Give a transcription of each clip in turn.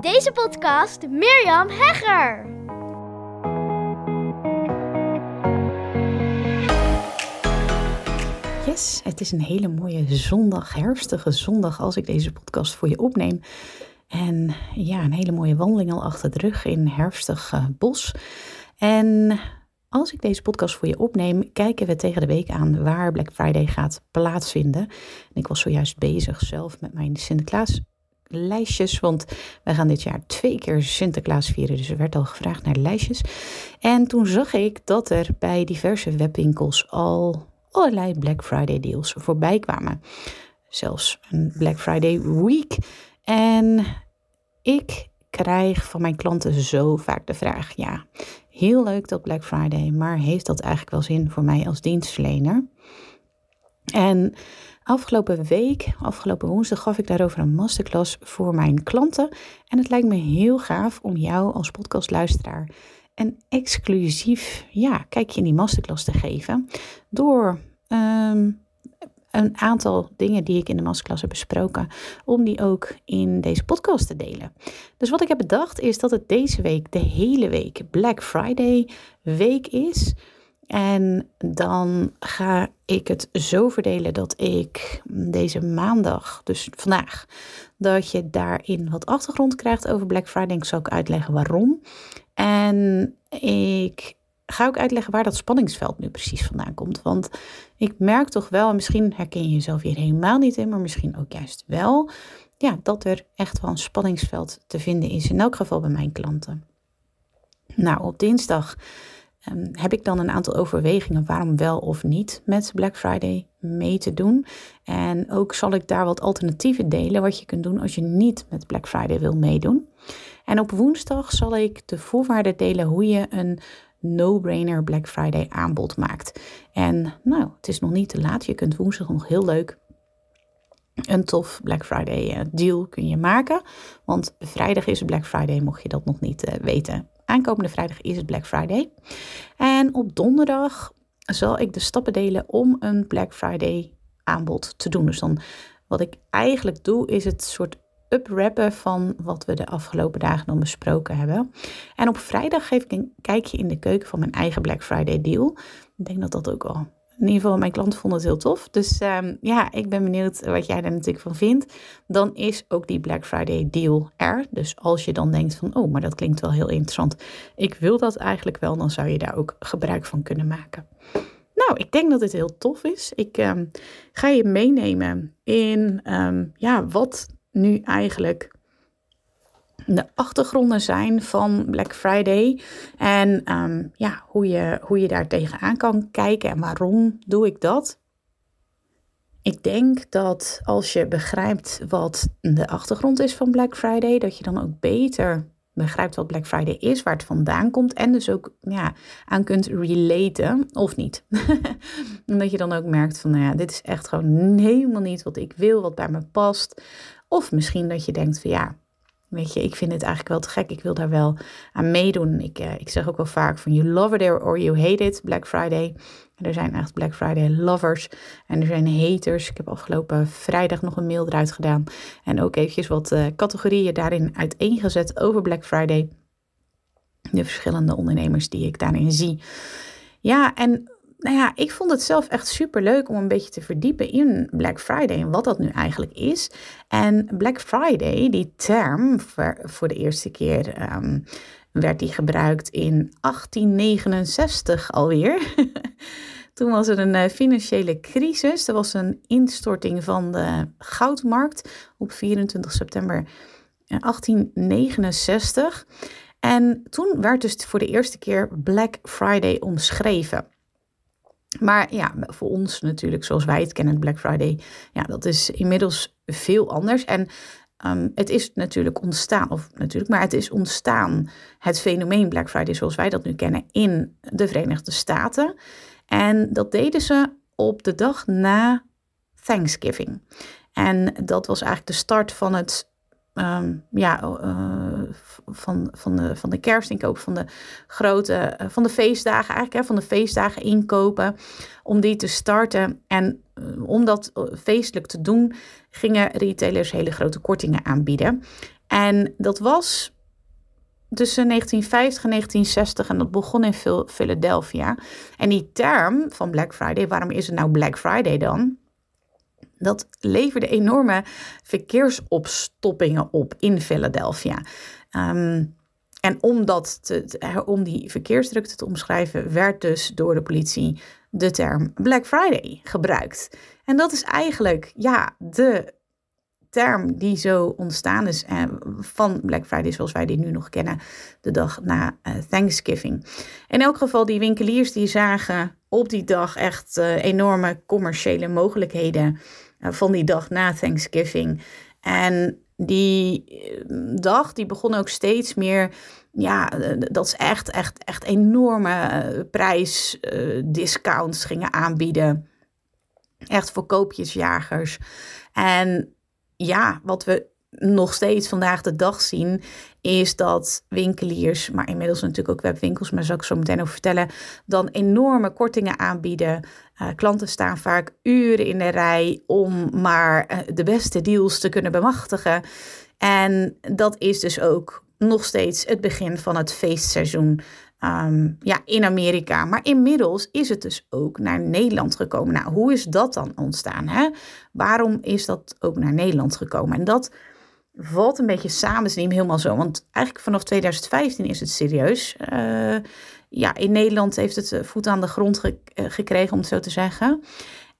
Deze podcast Mirjam Hegger. Yes, het is een hele mooie zondag, herfstige zondag als ik deze podcast voor je opneem. En ja, een hele mooie wandeling al achter de rug in herfstig uh, bos. En als ik deze podcast voor je opneem, kijken we tegen de week aan waar Black Friday gaat plaatsvinden. En ik was zojuist bezig zelf met mijn Sinterklaas lijstjes, want wij gaan dit jaar twee keer Sinterklaas vieren, dus er werd al gevraagd naar lijstjes. En toen zag ik dat er bij diverse webwinkels al allerlei Black Friday deals voorbij kwamen. Zelfs een Black Friday week. En ik krijg van mijn klanten zo vaak de vraag: ja, heel leuk dat Black Friday, maar heeft dat eigenlijk wel zin voor mij als dienstverlener? En afgelopen week, afgelopen woensdag, gaf ik daarover een masterclass voor mijn klanten. En het lijkt me heel gaaf om jou als podcastluisteraar een exclusief ja, kijkje in die masterclass te geven. Door ehm, een aantal dingen die ik in de masterclass heb besproken, om die ook in deze podcast te delen. Dus wat ik heb bedacht is dat het deze week, de hele week, Black Friday week is. En dan ga ik het zo verdelen dat ik deze maandag, dus vandaag, dat je daarin wat achtergrond krijgt over Black Friday. Ik zal ook uitleggen waarom. En ik ga ook uitleggen waar dat spanningsveld nu precies vandaan komt. Want ik merk toch wel, en misschien herken je jezelf hier helemaal niet in, maar misschien ook juist wel, ja, dat er echt wel een spanningsveld te vinden is. In elk geval bij mijn klanten. Nou, op dinsdag um, heb ik dan een aantal overwegingen waarom wel of niet met Black Friday mee te doen. En ook zal ik daar wat alternatieven delen wat je kunt doen als je niet met Black Friday wil meedoen. En op woensdag zal ik de voorwaarden delen hoe je een no-brainer Black Friday aanbod maakt. En nou, het is nog niet te laat. Je kunt woensdag nog heel leuk een tof Black Friday eh, deal kun je maken. Want vrijdag is Black Friday, mocht je dat nog niet uh, weten. Aankomende vrijdag is het Black Friday. En op donderdag zal ik de stappen delen om een Black Friday aanbod te doen. Dus dan wat ik eigenlijk doe, is het soort uprappen van wat we de afgelopen dagen dan besproken hebben. En op vrijdag geef ik een kijkje in de keuken van mijn eigen Black Friday deal. Ik denk dat dat ook al. In ieder geval, mijn klanten vonden het heel tof. Dus um, ja, ik ben benieuwd wat jij daar natuurlijk van vindt. Dan is ook die Black Friday deal er. Dus als je dan denkt van, oh, maar dat klinkt wel heel interessant. Ik wil dat eigenlijk wel, dan zou je daar ook gebruik van kunnen maken. Nou, ik denk dat dit heel tof is. Ik um, ga je meenemen in um, ja, wat nu eigenlijk de achtergronden zijn van Black Friday. En um, ja, hoe je, hoe je daar tegenaan kan kijken en waarom doe ik dat. Ik denk dat als je begrijpt wat de achtergrond is van Black Friday, dat je dan ook beter begrijpt wat Black Friday is, waar het vandaan komt en dus ook ja, aan kunt relaten of niet. Omdat je dan ook merkt van, nou ja, dit is echt gewoon helemaal niet wat ik wil, wat bij me past. Of misschien dat je denkt van ja, weet je, ik vind het eigenlijk wel te gek. Ik wil daar wel aan meedoen. Ik, uh, ik zeg ook wel vaak van you love it or you hate it, Black Friday. Er zijn echt Black Friday lovers en er zijn haters. Ik heb afgelopen vrijdag nog een mail eruit gedaan. En ook eventjes wat uh, categorieën daarin uiteengezet over Black Friday. De verschillende ondernemers die ik daarin zie. Ja, en nou ja, ik vond het zelf echt super leuk om een beetje te verdiepen in Black Friday en wat dat nu eigenlijk is. En Black Friday, die term voor, voor de eerste keer um, werd die gebruikt in 1869 alweer. Toen was er een uh, financiële crisis. Er was een instorting van de goudmarkt op 24 september 1869. En toen werd dus voor de eerste keer Black Friday omschreven. Maar ja, voor ons natuurlijk, zoals wij het kennen, Black Friday, ja, dat is inmiddels veel anders. En um, het is natuurlijk ontstaan, of natuurlijk, maar het is ontstaan, het fenomeen Black Friday zoals wij dat nu kennen, in de Verenigde Staten. En dat deden ze op de dag na Thanksgiving. En dat was eigenlijk de start van het um, ja, uh, van, van, de, van de kerst, ik ook van de grote, uh, van de feestdagen eigenlijk, hè, van de feestdagen inkopen, om die te starten. En uh, om dat feestelijk te doen, gingen retailers hele grote kortingen aanbieden. En dat was tussen 1950 en 1960 en dat begon in Philadelphia. En die term van Black Friday, waarom is het nou Black Friday dan? Dat leverde enorme verkeersopstoppingen op in Philadelphia. Ehm, en om, dat om die verkeersdrukte te omschrijven, werd dus door de politie de term Black Friday gebruikt. En dat is eigenlijk ja, de term die zo ontstaan is eh, van Black Friday zoals wij die nu nog kennen, de dag na eh, Thanksgiving. In elk geval, die winkeliers die zagen op die dag echt uh, enorme commerciële mogelijkheden van die dag na Thanksgiving. En die dag die begon ook steeds meer ja, dat ze echt, echt, echt enorme prijsdiscounts gingen aanbieden. Echt voor koopjesjagers. En ja, wat we nog steeds vandaag de dag zien, is dat winkeliers, maar inmiddels natuurlijk ook webwinkels, maar zal ik zo meteen over vertellen, dan enorme kortingen aanbieden. Uh, klanten staan vaak uren in de rij om maar uh, de beste deals te kunnen bemachtigen. En dat is dus ook nog steeds het begin van het feestseizoen um, ja, in Amerika. Maar inmiddels is het dus ook naar Nederland gekomen. Nou, hoe is dat dan ontstaan? Hè? Waarom is dat ook naar Nederland gekomen? En dat valt een beetje samen. Het is helemaal zo. Want eigenlijk vanaf 2015 is het serieus. Uh, ja, in Nederland heeft het eh, voet aan de grond eh, gekregen, om het zo te zeggen.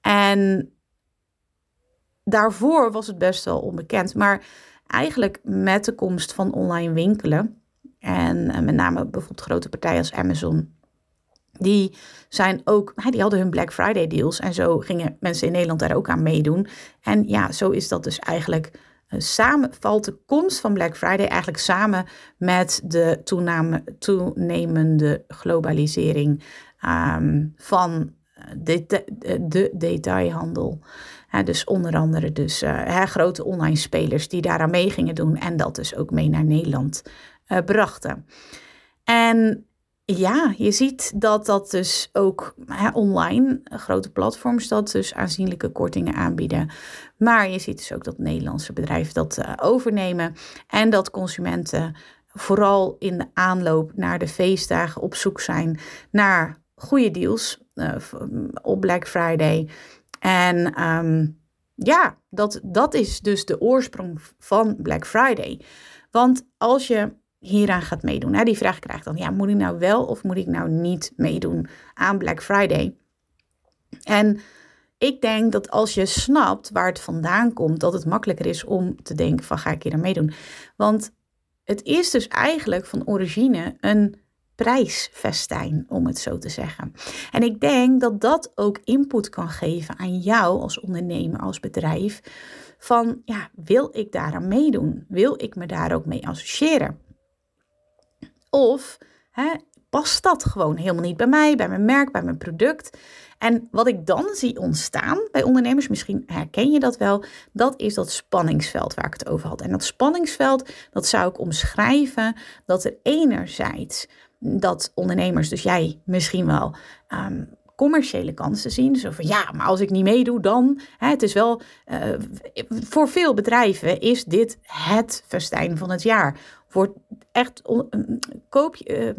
En daarvoor was het best wel onbekend. Maar eigenlijk met de komst van online winkelen en eh, met name bijvoorbeeld grote partijen als Amazon. Die zijn ook, die hadden hun Black Friday deals. En zo gingen mensen in Nederland daar ook aan meedoen. En ja, zo is dat dus eigenlijk samen, valt de komst van Black Friday eigenlijk samen met de toenemende globalisering um, van eh, de, de, de, detailhandel. dus onder andere dus, uh, grote online spelers die daaraan mee gingen doen en dat dus ook mee naar Nederland uh, brachten. En ja, je ziet dat dat dus ook hè, online, grote platforms, dat dus aanzienlijke kortingen aanbieden. Maar je ziet dus ook dat Nederlandse bedrijven dat uh, overnemen en dat consumenten vooral in de aanloop naar de feestdagen op zoek zijn naar goede deals uh, op Black Friday. En um, ja, dat, dat is dus de oorsprong van Black Friday. Want als je hieraan gaat meedoen. Hè? Die vraag krijg ik dan, ja, moet ik nou wel of moet ik nou niet meedoen aan Black Friday? En ik denk dat als je snapt waar het vandaan komt, dat het makkelijker is om te denken van ga ik hier aan meedoen. Want het is dus eigenlijk van origine een prijsfestijn, om het zo te zeggen. En ik denk dat dat ook input kan geven aan jou als ondernemer, als bedrijf. Van ja, wil ik daaraan meedoen? Wil ik me daar ook mee associëren? Of hè, past dat gewoon helemaal niet bij mij, bij mijn merk, bij mijn product? En wat ik dan zie ontstaan bij ondernemers, misschien herken je dat wel, dat is dat spanningsveld waar ik het over had. En dat spanningsveld, dat zou ik omschrijven dat er enerzijds dat ondernemers, dus jij misschien wel, um, commerciële kansen zien. Zo van ja, maar als ik niet meedoe, dan. Hè, het is wel. Uh, voor veel bedrijven is dit het festijn van het jaar wordt echt koop, uh,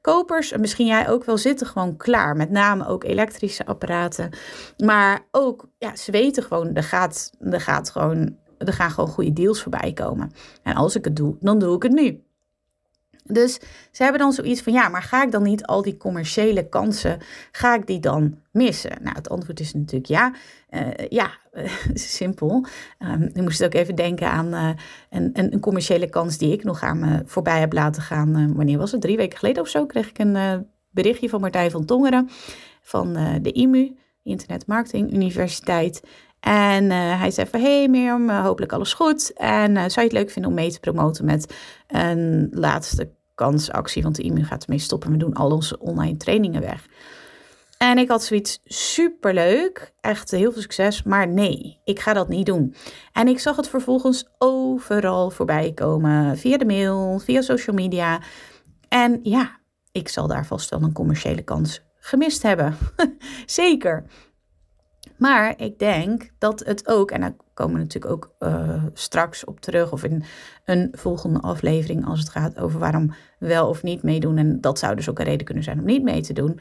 kopers, en misschien jij ook wel, zitten gewoon klaar. Met name ook elektrische apparaten. Maar ook, ja, ze weten gewoon, er gaat, er gaat gewoon, er gaan gewoon goede deals voorbij komen. En als ik het doe, dan doe ik het nu. Dus ze hebben dan zoiets van, ja, maar ga ik dan niet al die commerciële kansen, ga ik die dan missen? Nou, het antwoord is natuurlijk ja. Uh, ja, simpel. Um, ik moest ook even denken aan uh, een, een, commerciële kans die ik nog aan me voorbij heb laten gaan. wanneer was het? Drie weken geleden of zo kreeg ik een berichtje van Martijn van Tongeren van de IMU, Internet Marketing Universiteit. En hij zei van, hey Mirjam, hopelijk alles goed. En zou je het leuk vinden om mee te promoten met een laatste kansactie, want de IMU gaat ermee stoppen. We doen al onze online trainingen weg. En ik had zoiets superleuk, echt heel veel succes, maar nee, ik ga dat niet doen. En ik zag het vervolgens overal voorbij komen, via de mail, via social media. En ja, ik zal daar vast wel een commerciële kans gemist hebben. Zeker. Maar ik denk dat het ook, en daar komen we natuurlijk ook uh, straks op terug, of in een volgende aflevering als het gaat over waarom wel of niet meedoen. En dat zou dus ook een reden kunnen zijn om niet mee te doen.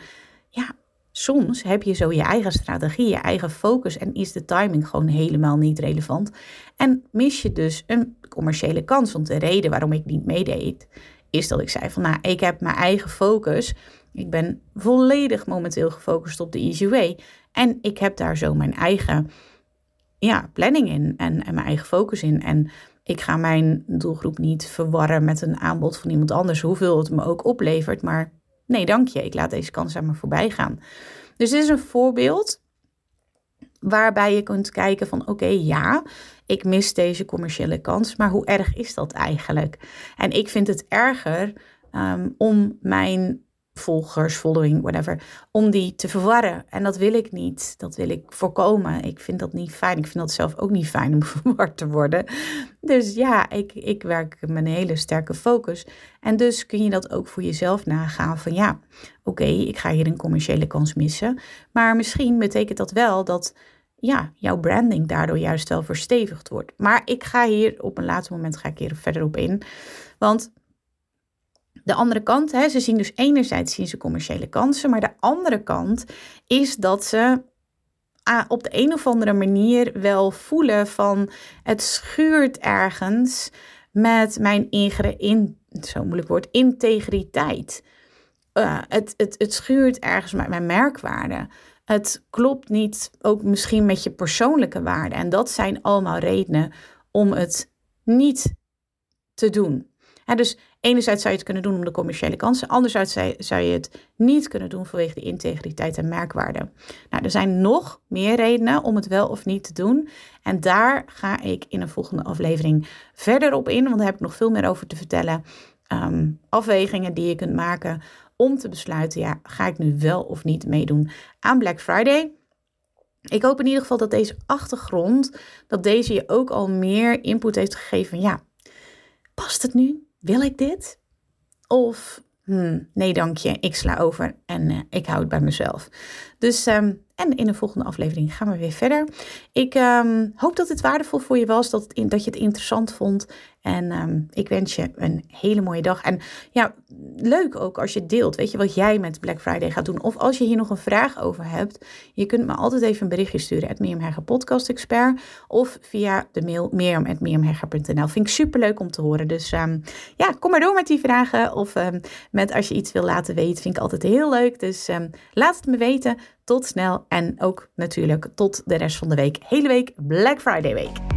Ja, soms heb je zo je eigen strategie, je eigen focus en is de timing gewoon helemaal niet relevant. En mis je dus een commerciële kans. Want de reden waarom ik niet meedeed, is dat ik zei van nou, ik heb mijn eigen focus. Ik ben volledig momenteel gefocust op de Easy. En ik heb daar zo mijn eigen ja, planning in en, mijn eigen focus in. En ik ga mijn doelgroep niet verwarren met een aanbod van iemand anders, hoeveel het me ook oplevert. Maar nee, dank je, ik laat deze kans aan me voorbij gaan. Dus dit is een voorbeeld waarbij je kunt kijken van oké, ja, ik mis deze commerciële kans, maar hoe erg is dat eigenlijk? En ik vind het erger um, om mijn volgers, following, whatever, om die te verwarren. En dat wil ik niet. Dat wil ik voorkomen. Ik vind dat niet fijn. Ik vind dat zelf ook niet fijn om verward te worden. Dus ja, ik, ik werk met een hele sterke focus. En dus kun je dat ook voor jezelf nagaan van ja, oké, ik ga hier een commerciële kans missen. Maar misschien betekent dat wel dat ja, jouw branding daardoor juist wel verstevigd wordt. Maar ik ga hier op een later moment ga ik hier verder op in. Want de andere kant, hè, ze zien dus enerzijds zien ze commerciële kansen, maar de andere kant is dat ze op de een of andere manier wel voelen van het schuurt ergens met mijn ingere, in, zo moeilijk woord, integriteit. Uh, het, het, het schuurt ergens met mijn merkwaarde. Het klopt niet ook misschien met je persoonlijke waarde. En dat zijn allemaal redenen om het niet te doen. dus enerzijds zou je het kunnen doen om de commerciële kansen, anderzijds zou je het niet kunnen doen vanwege de integriteit en merkwaarde. Nou, er zijn nog meer redenen om het wel of niet te doen. En daar ga ik in een volgende aflevering verder op in, want daar heb ik nog veel meer over te vertellen. Ehm, afwegingen die je kunt maken om te besluiten, ja, ga ik nu wel of niet meedoen aan Black Friday? Ik hoop in ieder geval dat deze achtergrond, dat deze je ook al meer input heeft gegeven. Ja, past het nu? Wil ik dit? Of hmm, nee dank je, ik sla over en uh, ik hou het bij mezelf. Dus um, en in de volgende aflevering gaan we weer verder. Ik um, hoop dat het waardevol voor je was, dat, in, dat je het interessant vond. En um, ik wens je een hele mooie dag. En ja, leuk ook als je deelt, weet je, wat jij met Black Friday gaat doen. Of als je hier nog een vraag over hebt, je kunt me altijd even een berichtje sturen. Het Podcast Expert. Of via de mail mirjam.mirjamhegger.nl. Vind ik super leuk om te horen. Dus um, ja, kom maar door met die vragen. Of met als je iets wil laten weten, vind ik altijd heel leuk. Dus laat het me weten. Tot snel en ook natuurlijk tot de rest van de week. Hele week Black Friday week.